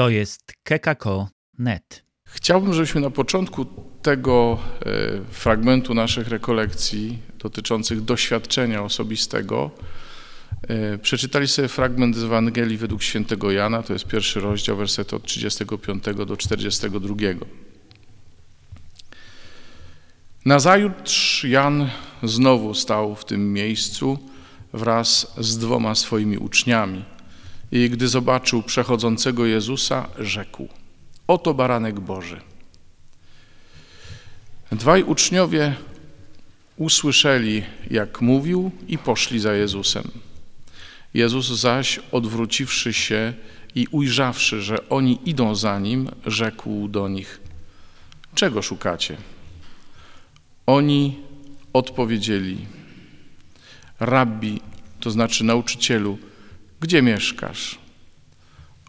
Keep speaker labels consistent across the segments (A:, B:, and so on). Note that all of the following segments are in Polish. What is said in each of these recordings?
A: To jest kekako.net.
B: Chciałbym, żebyśmy na początku tego e, fragmentu naszych rekolekcji dotyczących doświadczenia osobistego e, przeczytali sobie fragment z Ewangelii według świętego Jana, to jest pierwszy rozdział, wersety od 35 do 42. Nazajutrz Jan znowu stał w tym miejscu wraz z dwoma swoimi uczniami. I gdy zobaczył przechodzącego Jezusa, rzekł: Oto baranek Boży. Dwaj uczniowie usłyszeli, jak mówił, i poszli za Jezusem. Jezus zaś, odwróciwszy się i ujrzawszy, że oni idą za nim, rzekł do nich: Czego szukacie? Oni odpowiedzieli: Rabbi, to znaczy nauczycielu, gdzie mieszkasz?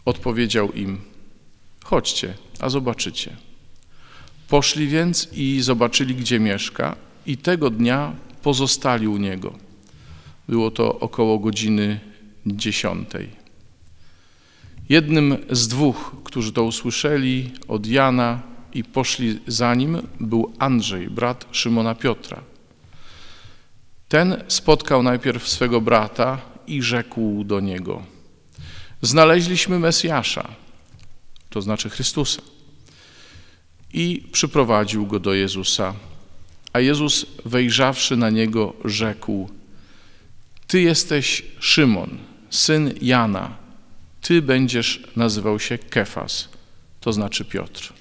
B: Odpowiedział im: Chodźcie, a zobaczycie. Poszli więc i zobaczyli, gdzie mieszka, i tego dnia pozostali u niego. Było to około godziny dziesiątej. Jednym z dwóch, którzy to usłyszeli od Jana i poszli za nim, był Andrzej, brat Szymona Piotra. Ten spotkał najpierw swego brata i rzekł do niego: Znaleźliśmy Mesjasza, to znaczy Chrystusa. I przyprowadził go do Jezusa. A Jezus, wejrzawszy na niego, rzekł: Ty jesteś Szymon, syn Jana. Ty będziesz nazywał się Kefas, to znaczy Piotr.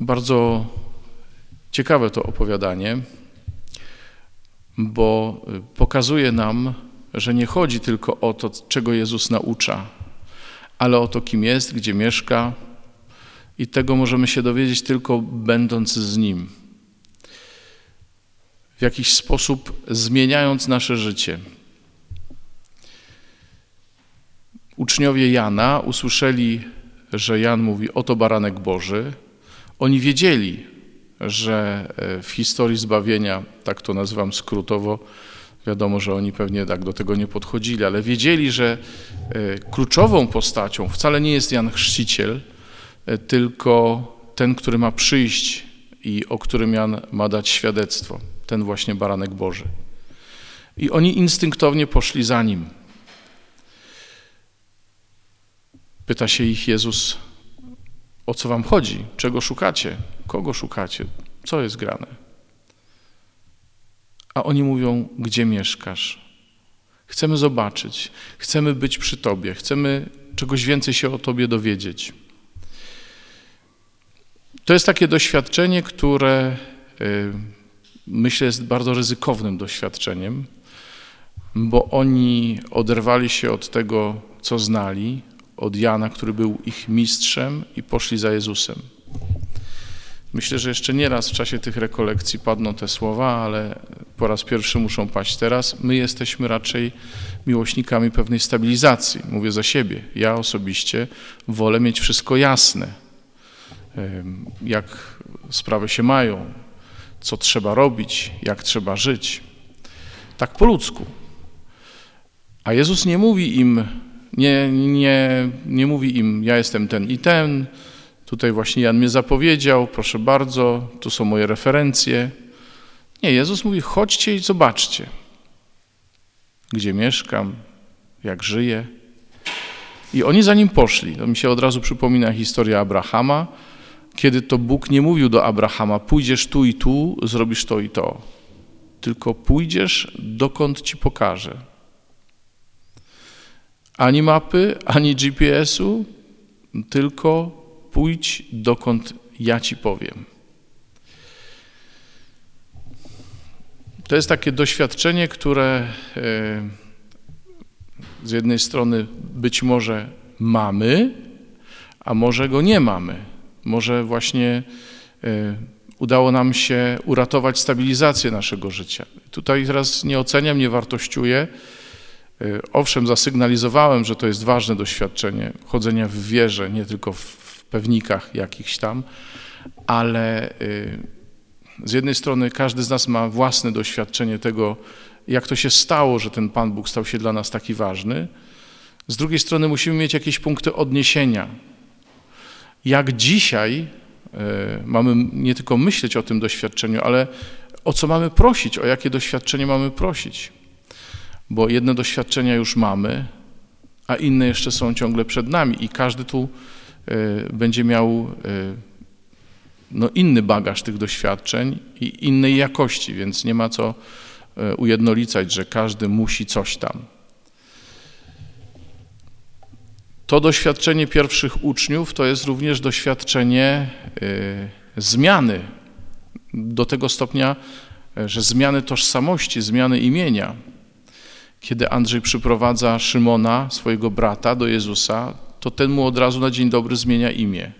B: Bardzo ciekawe to opowiadanie, bo pokazuje nam, że nie chodzi tylko o to, czego Jezus naucza, ale o to, kim jest, gdzie mieszka, i tego możemy się dowiedzieć tylko będąc z Nim. W jakiś sposób zmieniając nasze życie. Uczniowie Jana usłyszeli, że Jan mówi: Oto baranek Boży. Oni wiedzieli, że e, w historii zbawienia, tak to nazywam skrótowo, wiadomo, że oni pewnie tak do tego nie podchodzili, ale wiedzieli, że e, kluczową postacią wcale nie jest Jan Chrzciciel, e, tylko ten, który ma przyjść i o którym Jan ma dać świadectwo, ten właśnie baranek Boży. I oni instynktownie poszli za nim. Pyta się ich Jezus, o co wam chodzi? Czego szukacie? Kogo szukacie? Co jest grane? A oni mówią, gdzie mieszkasz? Chcemy zobaczyć, chcemy być przy Tobie, chcemy czegoś więcej się o Tobie dowiedzieć. To jest takie doświadczenie, które y, myślę jest bardzo ryzykownym doświadczeniem, bo oni oderwali się od tego, co znali, od Jana, który był ich mistrzem i poszli za Jezusem. Myślę, że jeszcze nie raz w czasie tych rekolekcji padną te słowa, ale po raz pierwszy muszą paść teraz. My jesteśmy raczej miłośnikami pewnej stabilizacji. Mówię za siebie. Ja osobiście wolę mieć wszystko jasne. Jak sprawy się mają, co trzeba robić, jak trzeba żyć. Tak po ludzku. A Jezus nie mówi im, nie, nie, nie mówi im, ja jestem ten i ten, tutaj właśnie Jan mnie zapowiedział, proszę bardzo, tu są moje referencje. Nie, Jezus mówi, chodźcie i zobaczcie, gdzie mieszkam, jak żyję. I oni za nim poszli. To mi się od razu przypomina historia Abrahama, kiedy to Bóg nie mówił do Abrahama, pójdziesz tu i tu, zrobisz to i to, tylko pójdziesz dokąd ci pokażę. Ani mapy, ani GPS-u, tylko pójdź dokąd ja ci powiem. To jest takie doświadczenie, które e, z jednej strony być może mamy, a może go nie mamy. Może właśnie e, udało nam się uratować stabilizację naszego życia. Tutaj teraz nie oceniam, nie wartościuję. E, owszem, zasygnalizowałem, że to jest ważne doświadczenie chodzenia w wierze, nie tylko w pewnikach jakichś tam, ale z jednej strony każdy z nas ma własne doświadczenie tego, jak to się stało, że ten Pan Bóg stał się dla nas taki ważny. Z drugiej strony musimy mieć jakieś punkty odniesienia. Jak dzisiaj e, mamy nie tylko myśleć o tym doświadczeniu, ale o co mamy prosić, o jakie doświadczenie mamy prosić. Bo jedne doświadczenia już mamy, a inne jeszcze są ciągle przed nami i każdy tu e, będzie miał e, no, inny bagaż tych doświadczeń i innej jakości, więc nie ma co e, ujednolicać, że każdy musi coś tam. To doświadczenie pierwszych uczniów to jest również doświadczenie zmiany do tego stopnia, że zmiany tożsamości, zmiany imienia. Kiedy Andrzej przyprowadza Szymona, swojego brata, do Jezusa, to ten mu od razu na dzień dobry zmienia imię.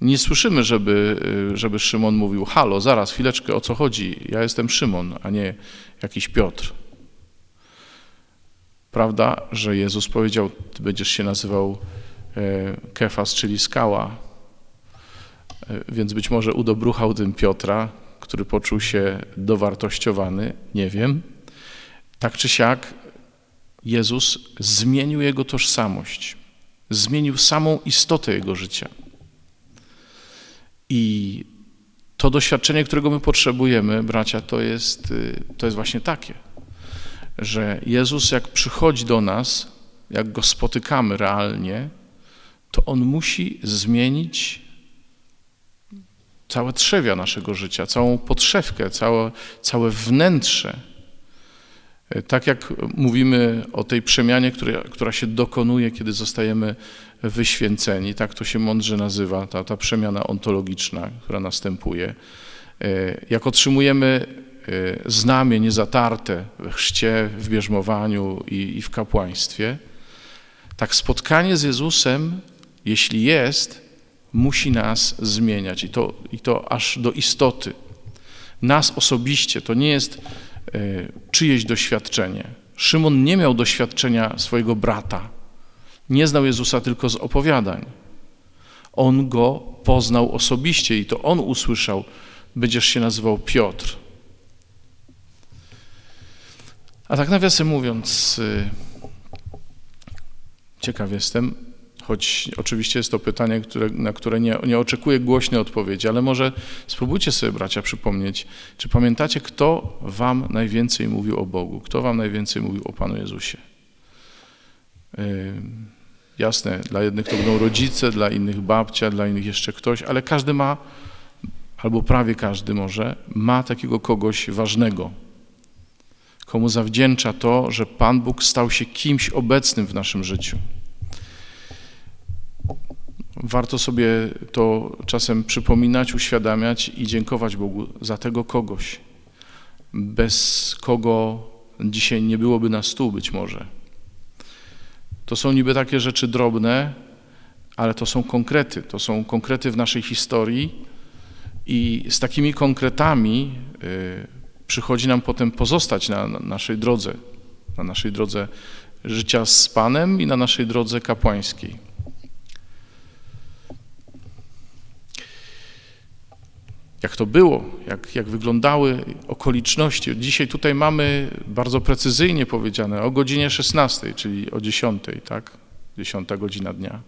B: Nie słyszymy, żeby, żeby Szymon mówił: Halo, zaraz, chwileczkę, o co chodzi? Ja jestem Szymon, a nie jakiś Piotr. Prawda, że Jezus powiedział: Ty będziesz się nazywał e, Kefas, czyli skała. E, więc być może udobruchał tym Piotra, który poczuł się dowartościowany, nie wiem. Tak czy siak, Jezus zmienił jego tożsamość, zmienił samą istotę jego życia. I to doświadczenie, którego my potrzebujemy, bracia, to jest, y, to jest właśnie takie, że Jezus, jak przychodzi do nas, jak go spotykamy realnie, to on musi zmienić całe trzewia naszego życia, całą podszewkę, całe, całe wnętrze. Tak jak mówimy o tej przemianie, która, która się dokonuje, kiedy zostajemy wyświęceni, tak to się mądrze nazywa, ta, ta przemiana ontologiczna, która następuje. E, jak otrzymujemy e, znamie niezatarte we chrzcie, w bierzmowaniu i, i w kapłaństwie, tak spotkanie z Jezusem, jeśli jest, musi nas zmieniać i to, i to aż do istoty. Nas osobiście, to nie jest e, czyjeś doświadczenie. Szymon nie miał doświadczenia swojego brata, nie znał Jezusa tylko z opowiadań. On go poznał osobiście i to on usłyszał, będziesz się nazywał Piotr. A tak nawiasem mówiąc, y, ciekaw jestem, choć oczywiście jest to pytanie, które, na które nie, nie oczekuję głośnej odpowiedzi, ale może spróbujcie sobie, bracia, przypomnieć, czy pamiętacie, kto wam najwięcej mówił o Bogu, kto wam najwięcej mówił o Panu Jezusie? Jasne, dla jednych to będą rodzice, dla innych babcia, dla innych jeszcze ktoś, ale każdy ma, albo prawie każdy może, ma takiego kogoś ważnego, komu zawdzięcza to, że Pan Bóg stał się kimś obecnym w naszym życiu. Warto sobie to czasem przypominać, uświadamiać i dziękować Bogu za tego kogoś, bez kogo dzisiaj nie byłoby na stół być może. To są niby takie rzeczy drobne, ale to są konkrety. To są konkrety w naszej historii i z takimi konkretami y, przychodzi nam potem pozostać na, na naszej drodze, na naszej drodze życia z Panem i na naszej drodze kapłańskiej. Jak to było, jak, jak wyglądały okoliczności. Dzisiaj tutaj mamy bardzo precyzyjnie powiedziane o godzinie 16, czyli o 10, tak? 10 godzina dnia.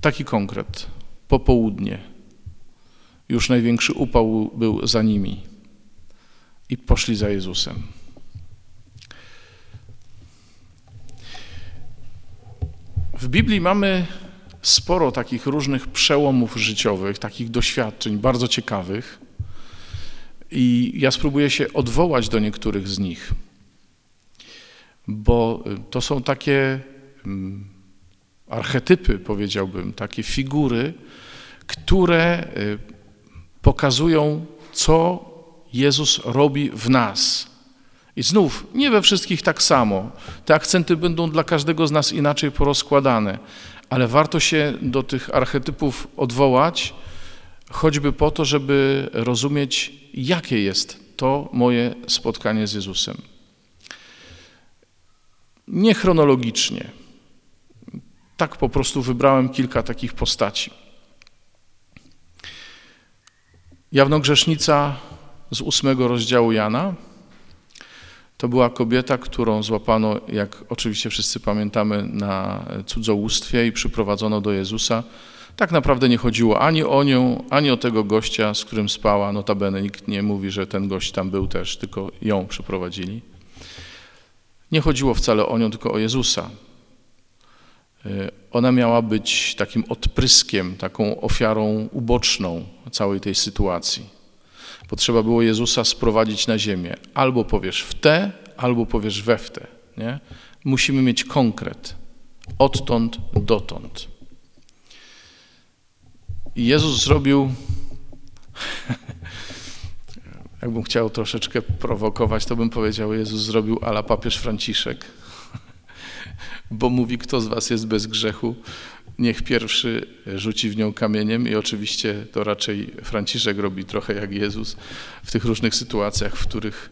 B: Taki konkret. Popołudnie. Już największy upał był za nimi. I poszli za Jezusem. W Biblii mamy sporo takich różnych przełomów życiowych, takich doświadczeń bardzo ciekawych. I ja spróbuję się odwołać do niektórych z nich, bo to są takie mm, archetypy, powiedziałbym, takie figury, które y, pokazują, co Jezus robi w nas. I znów, nie we wszystkich tak samo. Te akcenty będą dla każdego z nas inaczej porozkładane, ale warto się do tych archetypów odwołać, choćby po to, żeby rozumieć, jakie jest to moje spotkanie z Jezusem. Nie chronologicznie. Tak po prostu wybrałem kilka takich postaci. Jawnogrzesznica z ósmego rozdziału Jana. To była kobieta, którą złapano, jak oczywiście wszyscy pamiętamy, na cudzołóstwie i przyprowadzono do Jezusa. Tak naprawdę nie chodziło ani o nią, ani o tego gościa, z którym spała. Notabene nikt nie mówi, że ten gość tam był też, tylko ją przyprowadzili. Nie chodziło wcale o nią, tylko o Jezusa. Ona miała być takim odpryskiem, taką ofiarą uboczną całej tej sytuacji. Potrzeba było Jezusa sprowadzić na ziemię. Albo powiesz w te, albo powiesz we w te. Nie? Musimy mieć konkret. Odtąd dotąd. I Jezus zrobił, jakbym chciał troszeczkę prowokować, to bym powiedział, Jezus zrobił ala papież Franciszek bo mówi, kto z was jest bez grzechu, niech pierwszy rzuci w nią kamieniem i oczywiście to raczej Franciszek robi trochę jak Jezus w tych różnych sytuacjach, w których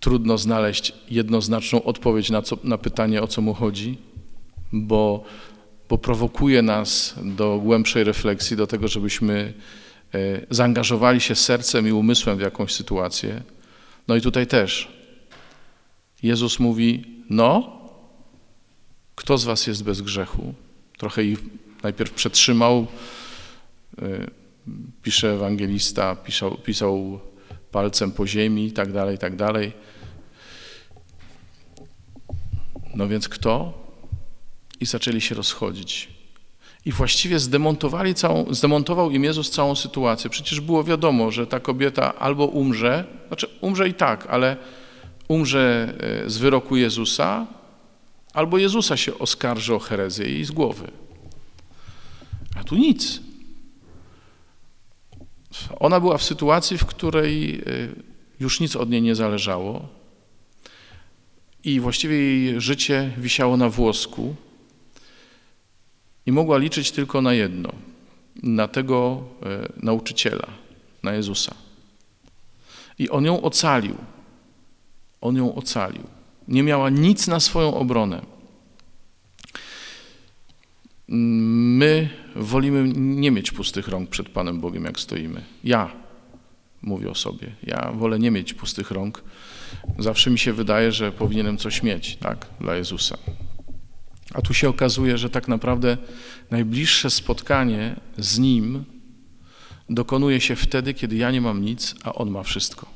B: trudno znaleźć jednoznaczną odpowiedź na, co, na pytanie, o co mu chodzi, bo, bo prowokuje nas do głębszej refleksji, do tego, żebyśmy e, zaangażowali się sercem i umysłem w jakąś sytuację. No i tutaj też Jezus mówi, no, kto z was jest bez grzechu? Trochę ich najpierw przetrzymał, y, pisze ewangelista, pisał, pisał palcem po ziemi i tak dalej, i tak dalej. No więc kto? I zaczęli się rozchodzić. I właściwie zdemontowali całą, zdemontował im Jezus całą sytuację. Przecież było wiadomo, że ta kobieta albo umrze, znaczy umrze i tak, ale umrze y, z wyroku Jezusa, Albo Jezusa się oskarży o herezję i z głowy. A tu nic. Ona była w sytuacji, w której y, już nic od niej nie zależało i właściwie jej życie wisiało na włosku i mogła liczyć tylko na jedno, na tego y, nauczyciela, na Jezusa. I on ją ocalił. On ją ocalił nie miała nic na swoją obronę. My wolimy nie mieć pustych rąk przed Panem Bogiem, jak stoimy. Ja mówię o sobie. Ja wolę nie mieć pustych rąk. Zawsze mi się wydaje, że powinienem coś mieć, tak, dla Jezusa. A tu się okazuje, że tak naprawdę najbliższe spotkanie z Nim dokonuje się wtedy, kiedy ja nie mam nic, a On ma wszystko.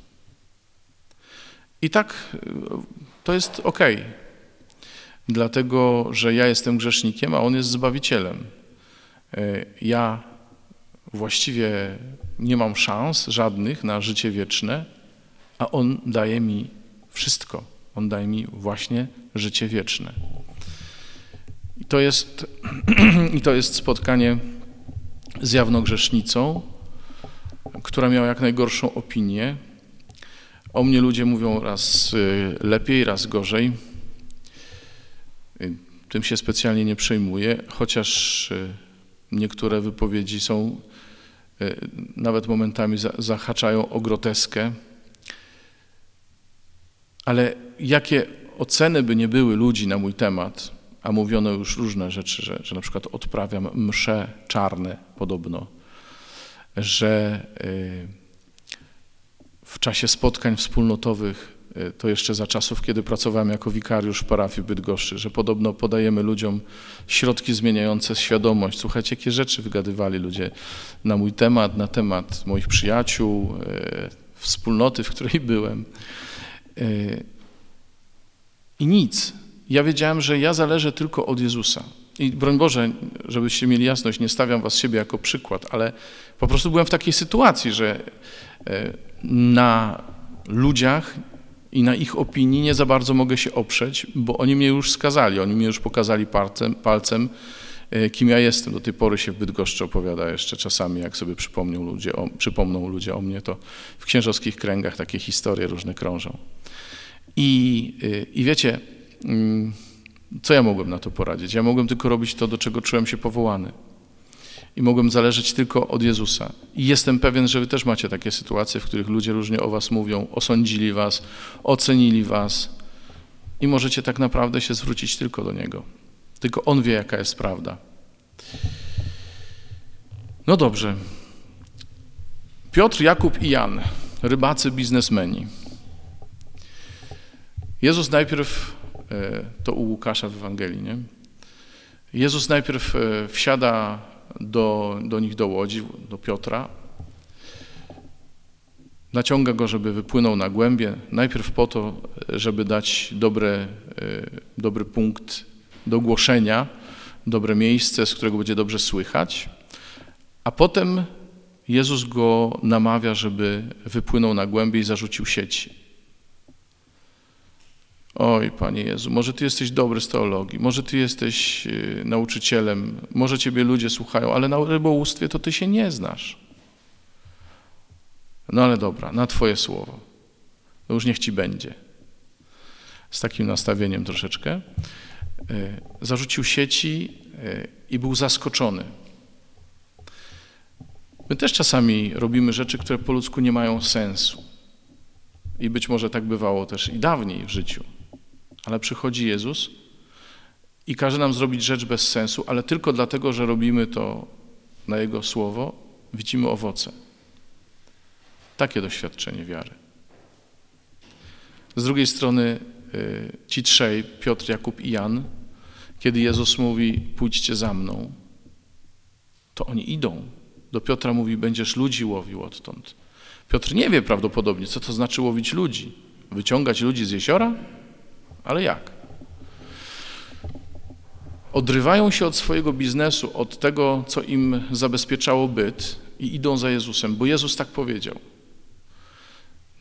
B: I tak to jest ok. Dlatego, że ja jestem grzesznikiem, a On jest Zbawicielem. E, ja właściwie nie mam szans żadnych na życie wieczne, a On daje mi wszystko. On daje mi właśnie życie wieczne. I to jest, i to jest spotkanie z jawną grzesznicą, która miała jak najgorszą opinię, o mnie ludzie mówią raz y, lepiej, raz gorzej. Tym się specjalnie nie przejmuję, chociaż y, niektóre wypowiedzi są, nawet momentami zahaczają o groteskę. Ale jakie oceny by nie były ludzi na mój temat, a mówiono już różne rzeczy, że, że na przykład odprawiam msze czarne podobno, że w czasie spotkań wspólnotowych, e, to jeszcze za czasów, kiedy pracowałem jako wikariusz w parafii Bydgoszczy, że podobno podajemy ludziom środki zmieniające świadomość. Słuchajcie, jakie rzeczy wygadywali ludzie na mój temat, na temat moich przyjaciół, e, wspólnoty, w której byłem. E, I nic. Ja wiedziałem, że ja zależę tylko od Jezusa. I broń Boże, żebyście mieli jasność, nie stawiam was siebie jako przykład, ale po prostu byłem w takiej sytuacji, że na ludziach i na ich opinii nie za bardzo mogę się oprzeć, bo oni mnie już skazali, oni mnie już pokazali palcem, palcem e, kim ja jestem. Do tej pory się w Bydgoszczy opowiada jeszcze czasami, jak sobie przypomnią ludzie o, przypomną ludzie o mnie, to w księżowskich kręgach takie historie różne krążą. I, e, i wiecie, mm, co ja mogłem na to poradzić? Ja mogłem tylko robić to, do czego czułem się powołany i mogłem zależeć tylko od Jezusa. I jestem pewien, że wy też macie takie sytuacje, w których ludzie różnie o was mówią, osądzili was, ocenili was i możecie tak naprawdę się zwrócić tylko do Niego. Tylko On wie, jaka jest prawda. No dobrze. Piotr, Jakub i Jan. rybacy biznesmeni. Jezus najpierw, e, to u Łukasza w Ewangelii, nie? Jezus najpierw e, wsiada do, do nich do łodzi, do Piotra, naciąga go, żeby wypłynął na głębie, najpierw po to, żeby dać dobre, e, dobry punkt do głoszenia, dobre miejsce, z którego będzie dobrze słychać, a potem Jezus go namawia, żeby wypłynął na głębie i zarzucił sieci. Oj, Panie Jezu, może Ty jesteś dobry z teologii, może Ty jesteś y, nauczycielem, może Ciebie ludzie słuchają, ale na rybołówstwie to Ty się nie znasz. No ale dobra, na Twoje słowo. To już niech Ci będzie. Z takim nastawieniem troszeczkę. Y, zarzucił sieci y, i był zaskoczony. My też czasami robimy rzeczy, które po ludzku nie mają sensu. I być może tak bywało też i dawniej w życiu. Ale przychodzi Jezus i każe nam zrobić rzecz bez sensu, ale tylko dlatego, że robimy to na Jego słowo, widzimy owoce. Takie doświadczenie wiary. Z drugiej strony y, ci trzej, Piotr, Jakub i Jan, kiedy Jezus mówi, pójdźcie za mną, to oni idą. Do Piotra mówi, będziesz ludzi łowił odtąd. Piotr nie wie prawdopodobnie, co to znaczy łowić ludzi. Wyciągać ludzi z jeziora? Ale jak? Odrywają się od swojego biznesu, od tego, co im zabezpieczało byt i idą za Jezusem, bo Jezus tak powiedział.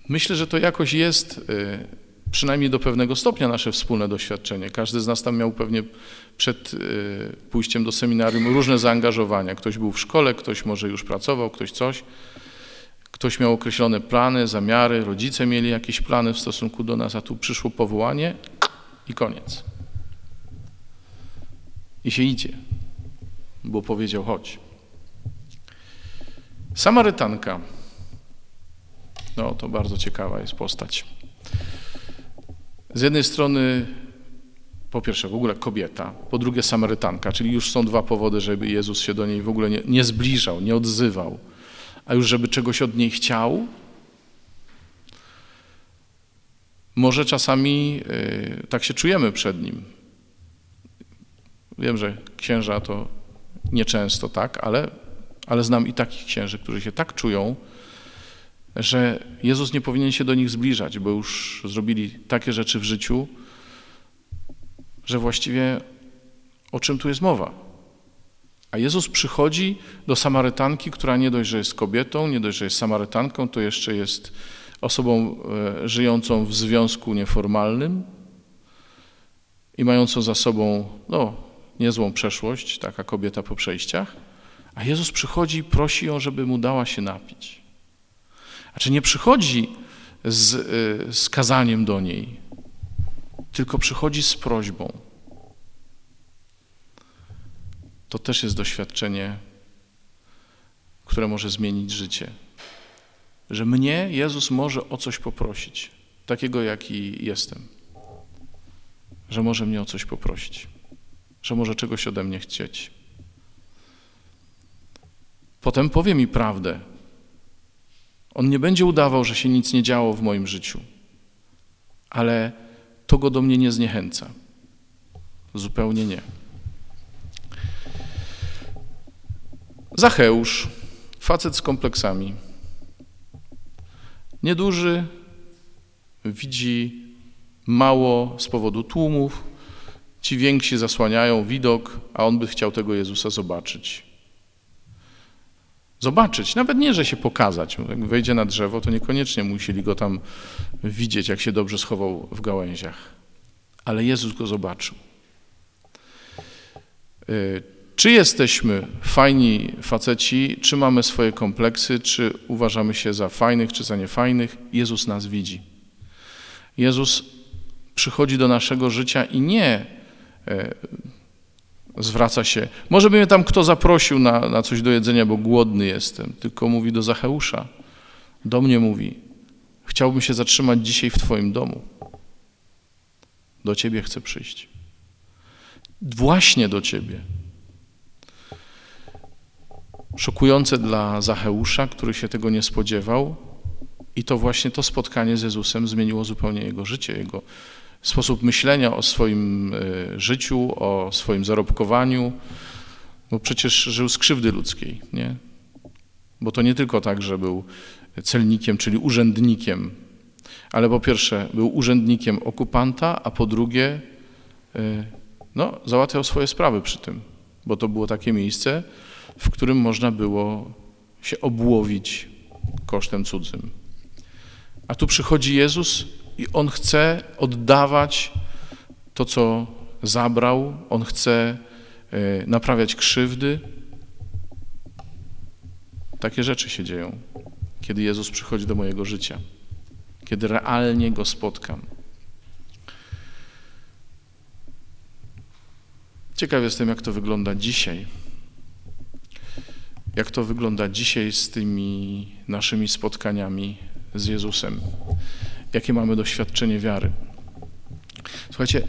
B: Myślę, że to jakoś jest y, przynajmniej do pewnego stopnia nasze wspólne doświadczenie. Każdy z nas tam miał pewnie przed y, pójściem do seminarium różne zaangażowania. Ktoś był w szkole, ktoś może już pracował, ktoś coś. Ktoś miał określone plany, zamiary, rodzice mieli jakieś plany w stosunku do nas, a tu przyszło powołanie i koniec. I się idzie, bo powiedział chodź. Samarytanka. No, to bardzo ciekawa jest postać. Z jednej strony, po pierwsze, w ogóle kobieta, po drugie, Samarytanka, czyli już są dwa powody, żeby Jezus się do niej w ogóle nie, nie zbliżał, nie odzywał a już żeby czegoś od niej chciał. Może czasami y, tak się czujemy przed nim. Wiem, że księża to nieczęsto tak, ale, ale znam i takich księży, którzy się tak czują, że Jezus nie powinien się do nich zbliżać, bo już zrobili takie rzeczy w życiu, że właściwie o czym tu jest mowa? A Jezus przychodzi do Samarytanki, która nie dość, że jest kobietą, nie dość, że jest Samarytanką, to jeszcze jest osobą e, żyjącą w związku nieformalnym i mającą za sobą no, niezłą przeszłość, taka kobieta po przejściach. A Jezus przychodzi i prosi ją, żeby mu dała się napić. A czy nie przychodzi z, e, z kazaniem do niej, tylko przychodzi z prośbą to też jest doświadczenie, które może zmienić życie. Że mnie Jezus może o coś poprosić, takiego jaki jestem. Że może mnie o coś poprosić, że może czegoś ode mnie chcieć. Potem powie mi prawdę. On nie będzie udawał, że się nic nie działo w moim życiu, ale to go do mnie nie zniechęca. Zupełnie nie. Zacheusz, facet z kompleksami. Nieduży, widzi mało z powodu tłumów, ci więksi zasłaniają widok, a on by chciał tego Jezusa zobaczyć. Zobaczyć, nawet nie, że się pokazać. Jak wejdzie na drzewo, to niekoniecznie musieli go tam widzieć, jak się dobrze schował w gałęziach. Ale Jezus go zobaczył. Czy jesteśmy fajni faceci, czy mamy swoje kompleksy, czy uważamy się za fajnych, czy za niefajnych, Jezus nas widzi. Jezus przychodzi do naszego życia i nie e, zwraca się. Może by mnie tam kto zaprosił na, na coś do jedzenia, bo głodny jestem, tylko mówi do Zacheusza. Do mnie mówi: Chciałbym się zatrzymać dzisiaj w Twoim domu. Do Ciebie chcę przyjść. Właśnie do Ciebie. Szokujące dla Zacheusza, który się tego nie spodziewał I to właśnie to spotkanie z Jezusem zmieniło zupełnie jego życie, jego sposób myślenia o swoim e, życiu, o swoim zarobkowaniu, bo przecież żył z krzywdy ludzkiej, nie? Bo to nie tylko tak, że był celnikiem, czyli urzędnikiem, ale po pierwsze był urzędnikiem okupanta, a po drugie e, no, załatwiał swoje sprawy przy tym, bo to było takie miejsce, w którym można było się obłowić kosztem cudzym. A tu przychodzi Jezus i On chce oddawać to, co zabrał, On chce e, naprawiać krzywdy. Takie rzeczy się dzieją, kiedy Jezus przychodzi do mojego życia, kiedy realnie Go spotkam. Ciekaw jestem, jak to wygląda dzisiaj. Jak to wygląda dzisiaj z tymi naszymi spotkaniami z Jezusem? Jakie mamy doświadczenie wiary? Słuchajcie,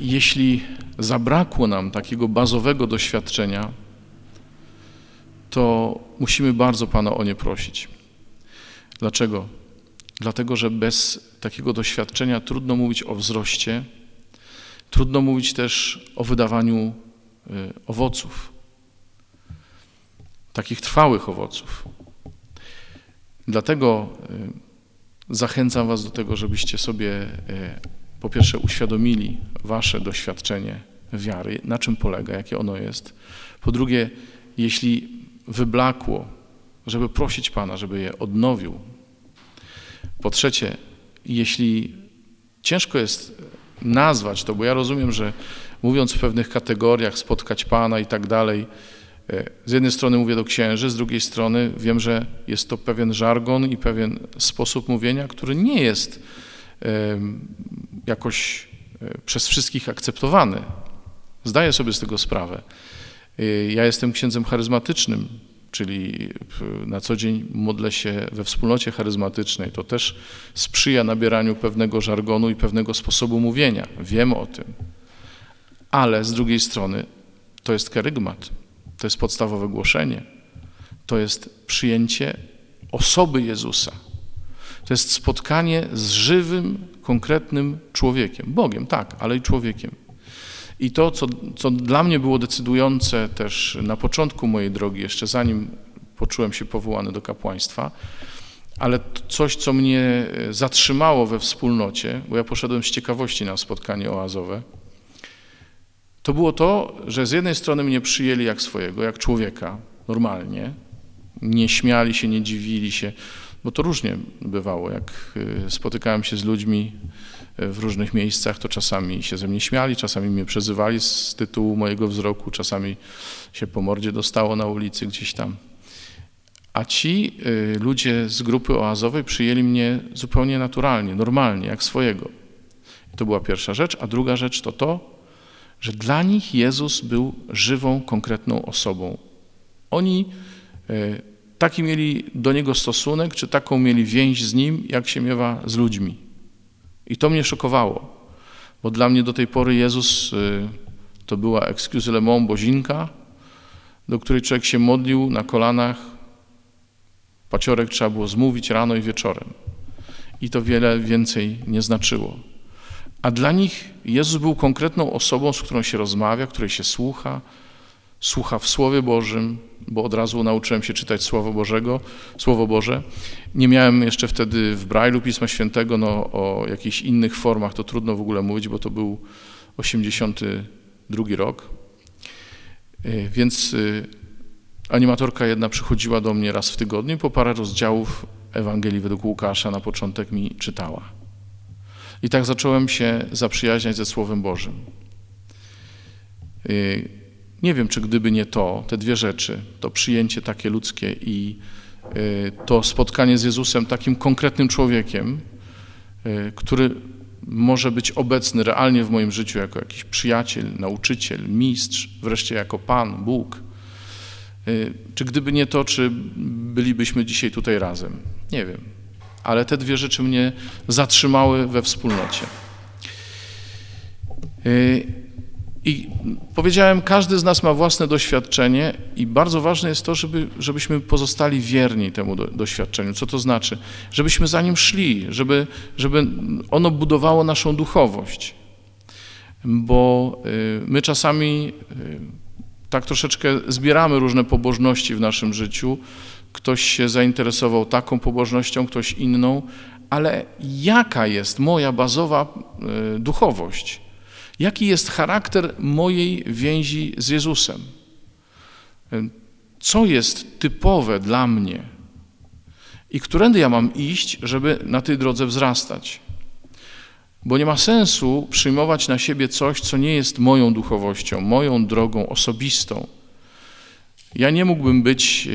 B: jeśli zabrakło nam takiego bazowego doświadczenia, to musimy bardzo Pana o nie prosić. Dlaczego? Dlatego, że bez takiego doświadczenia trudno mówić o wzroście, trudno mówić też o wydawaniu y, owoców, takich trwałych owoców. Dlatego y, zachęcam Was do tego, żebyście sobie y, po pierwsze uświadomili Wasze doświadczenie wiary, na czym polega, jakie ono jest. Po drugie, jeśli wyblakło, żeby prosić Pana, żeby je odnowił. Po trzecie, jeśli ciężko jest nazwać to, bo ja rozumiem, że mówiąc w pewnych kategoriach, spotkać Pana i tak dalej, z jednej strony mówię do księży, z drugiej strony wiem, że jest to pewien żargon i pewien sposób mówienia, który nie jest jakoś e, przez wszystkich akceptowany. Zdaję sobie z tego sprawę. E, ja jestem księdzem charyzmatycznym, czyli na co dzień modlę się we wspólnocie charyzmatycznej. To też sprzyja nabieraniu pewnego żargonu i pewnego sposobu mówienia. Wiem o tym. Ale z drugiej strony to jest kerygmat, to jest podstawowe głoszenie, to jest przyjęcie osoby Jezusa. To jest spotkanie z żywym, konkretnym człowiekiem, Bogiem, tak, ale i człowiekiem. I to, co, co dla mnie było decydujące też na początku mojej drogi, jeszcze zanim poczułem się powołany do kapłaństwa, ale coś, co mnie e, zatrzymało we wspólnocie, bo ja poszedłem z ciekawości na spotkanie oazowe, to było to, że z jednej strony mnie przyjęli jak swojego, jak człowieka, normalnie, nie śmiali się, nie dziwili się, bo to różnie bywało, jak e, spotykałem się z ludźmi w różnych miejscach, to czasami się ze mnie śmiali, czasami mnie przezywali z tytułu mojego wzroku, czasami się po mordzie dostało na ulicy gdzieś tam. A ci y, ludzie z grupy oazowej przyjęli mnie zupełnie naturalnie, normalnie, jak swojego. I to była pierwsza rzecz. A druga rzecz to to, że dla nich Jezus był żywą, konkretną osobą. Oni y, taki mieli do Niego stosunek, czy taką mieli więź z Nim, jak się miewa z ludźmi. I to mnie szokowało, bo dla mnie do tej pory Jezus y, to była excuse le mon bozinka, do której człowiek się modlił na kolanach. Paciorek trzeba było zmówić rano i wieczorem. I to wiele więcej nie znaczyło. A dla nich Jezus był konkretną osobą, z którą się rozmawia, której się słucha, słucha w Słowie Bożym, bo od razu nauczyłem się czytać Słowo Bożego, Słowo Boże. Nie miałem jeszcze wtedy w Brailu Pisma Świętego, no o jakichś innych formach to trudno w ogóle mówić, bo to był 82 rok. E, więc e, animatorka jedna przychodziła do mnie raz w tygodniu po parę rozdziałów Ewangelii według Łukasza na początek mi czytała. I tak zacząłem się zaprzyjaźniać ze Słowem Bożym. E, nie wiem, czy gdyby nie to, te dwie rzeczy, to przyjęcie takie ludzkie i y, to spotkanie z Jezusem, takim konkretnym człowiekiem, y, który może być obecny realnie w moim życiu jako jakiś przyjaciel, nauczyciel, mistrz, wreszcie jako Pan, Bóg. Y, czy gdyby nie to, czy bylibyśmy dzisiaj tutaj razem? Nie wiem. Ale te dwie rzeczy mnie zatrzymały we wspólnocie. I powiedziałem, każdy z nas ma własne doświadczenie i bardzo ważne jest to, żeby, żebyśmy pozostali wierni temu do, doświadczeniu. Co to znaczy? Żebyśmy za nim szli, żeby, żeby ono budowało naszą duchowość. Bo y, my czasami y, tak troszeczkę zbieramy różne pobożności w naszym życiu. Ktoś się zainteresował taką pobożnością, ktoś inną, ale jaka jest moja bazowa y, duchowość? Jaki jest charakter mojej więzi z Jezusem? Co jest typowe dla mnie? I którędy ja mam iść, żeby na tej drodze wzrastać? Bo nie ma sensu przyjmować na siebie coś, co nie jest moją duchowością, moją drogą osobistą. Ja nie mógłbym być,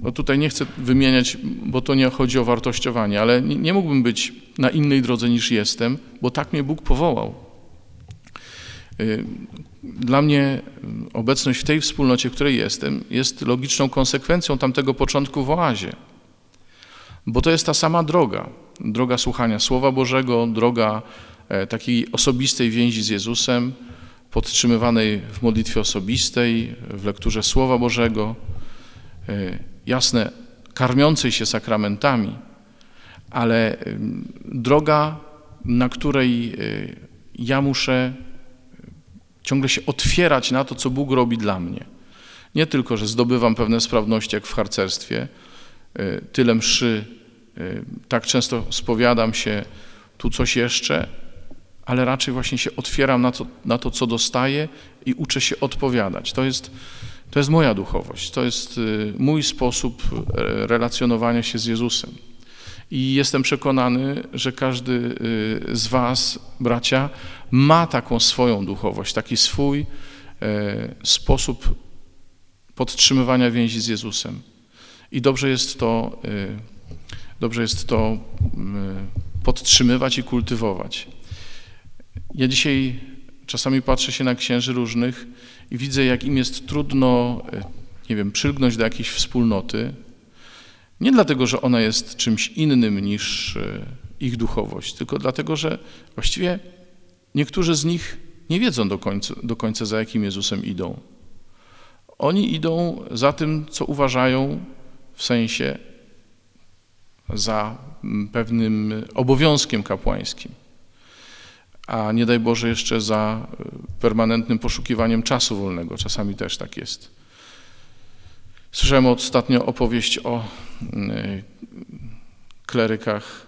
B: no tutaj nie chcę wymieniać, bo to nie chodzi o wartościowanie, ale nie mógłbym być na innej drodze niż jestem, bo tak mnie Bóg powołał. Y, dla mnie obecność w tej wspólnocie, w której jestem, jest logiczną konsekwencją tamtego początku w oazie. Bo to jest ta sama droga. Droga słuchania Słowa Bożego, droga e, takiej osobistej więzi z Jezusem, podtrzymywanej w modlitwie osobistej, w lekturze Słowa Bożego, e, jasne, karmiącej się sakramentami, ale droga, na której e, ja muszę ciągle się otwierać na to, co Bóg robi dla mnie. Nie tylko, że zdobywam pewne sprawności, jak w harcerstwie, e, tyle mszy, e, tak często spowiadam się, tu coś jeszcze, ale raczej właśnie się otwieram na to, na to co dostaję i uczę się odpowiadać. To jest, to jest moja duchowość, to jest e, mój sposób relacjonowania się z Jezusem. I jestem przekonany, że każdy y, z Was, bracia, ma taką swoją duchowość, taki swój sposób podtrzymywania więzi z Jezusem. I dobrze jest to, y, dobrze jest to y, podtrzymywać i kultywować. Ja dzisiaj czasami patrzę się na księży różnych i widzę, jak im jest trudno, nie wiem, przylgnąć do jakiejś wspólnoty, nie dlatego, że ona jest czymś innym niż e, ich duchowość, tylko dlatego, że właściwie niektórzy z nich nie wiedzą do końca, do końca za jakim Jezusem idą. Oni idą za tym, co uważają w sensie za pewnym obowiązkiem kapłańskim, a nie daj Boże jeszcze za e, permanentnym poszukiwaniem czasu wolnego. Czasami też tak jest. Słyszałem ostatnio opowieść o y, klerykach,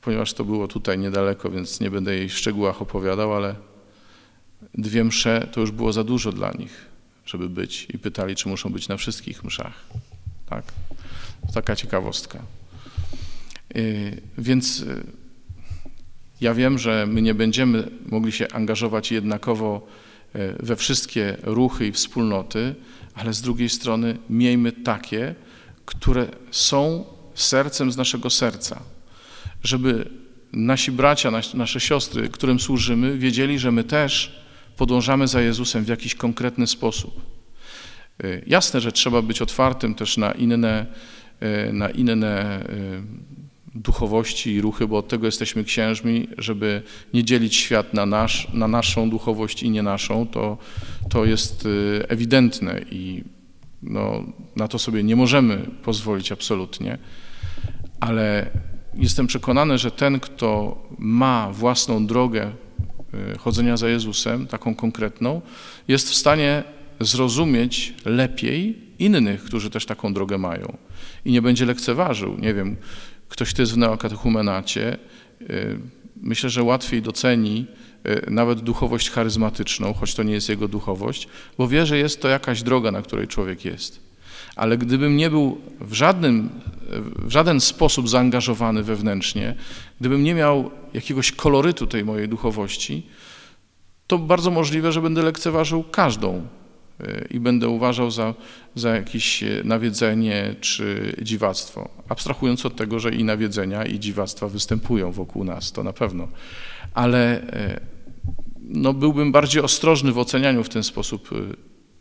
B: ponieważ to było tutaj niedaleko, więc nie będę jej w szczegółach opowiadał, ale dwie msze to już było za dużo dla nich, żeby być i pytali, czy muszą być na wszystkich mszach. Tak? Taka ciekawostka. Y, więc ja wiem, że my nie będziemy mogli się angażować jednakowo we wszystkie ruchy i wspólnoty, ale z drugiej strony miejmy takie, które są sercem z naszego serca, żeby nasi bracia, nasze siostry, którym służymy, wiedzieli, że my też podążamy za Jezusem w jakiś konkretny sposób. Y, jasne, że trzeba być otwartym też na inne, y, na inne duchowości i ruchy, bo od tego jesteśmy księżmi, żeby nie dzielić świat na, nasz, na naszą duchowość i nie naszą, to, to jest y, ewidentne i no, na to sobie nie możemy pozwolić absolutnie, ale jestem przekonany, że ten, kto ma własną drogę y, chodzenia za Jezusem, taką konkretną, jest w stanie zrozumieć lepiej innych, którzy też taką drogę mają. I nie będzie lekceważył, nie wiem, ktoś, kto jest w neokatechumenacie, y, myślę, że łatwiej doceni y, nawet duchowość charyzmatyczną, choć to nie jest jego duchowość, bo wie, że jest to jakaś droga, na której człowiek jest. Ale gdybym nie był w, żadnym, w żaden sposób zaangażowany wewnętrznie, gdybym nie miał jakiegoś kolorytu tej mojej duchowości, to bardzo możliwe, że będę lekceważył każdą i będę uważał za, za jakieś y, nawiedzenie czy dziwactwo. Abstrahując od tego, że i nawiedzenia, i dziwactwa występują wokół nas, to na pewno. Ale y, no, byłbym bardziej ostrożny w ocenianiu w ten sposób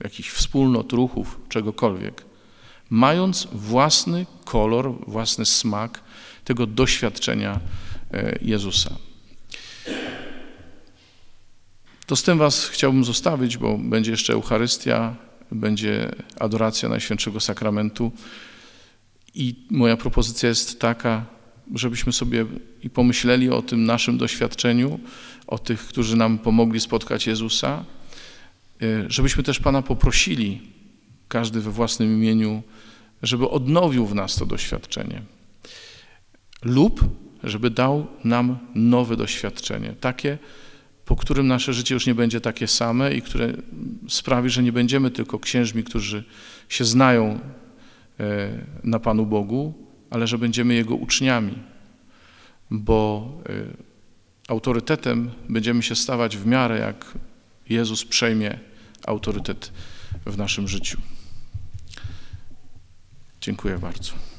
B: jakichś wspólnot, ruchów, czegokolwiek, mając własny kolor, własny smak tego doświadczenia Jezusa. To z tym Was chciałbym zostawić, bo będzie jeszcze Eucharystia, będzie adoracja Najświętszego Sakramentu. I moja propozycja jest taka, żebyśmy sobie i pomyśleli o tym naszym doświadczeniu, o tych, którzy nam pomogli spotkać Jezusa, y, żebyśmy też Pana poprosili, każdy we własnym imieniu, żeby odnowił w nas to doświadczenie. Lub żeby dał nam nowe doświadczenie, takie, po którym nasze życie już nie będzie takie same i które sprawi, że nie będziemy tylko księżmi, którzy się znają e, na Panu Bogu, ale że będziemy Jego uczniami, bo e, autorytetem będziemy się stawać w miarę, jak Jezus przejmie autorytet w naszym życiu. Dziękuję bardzo.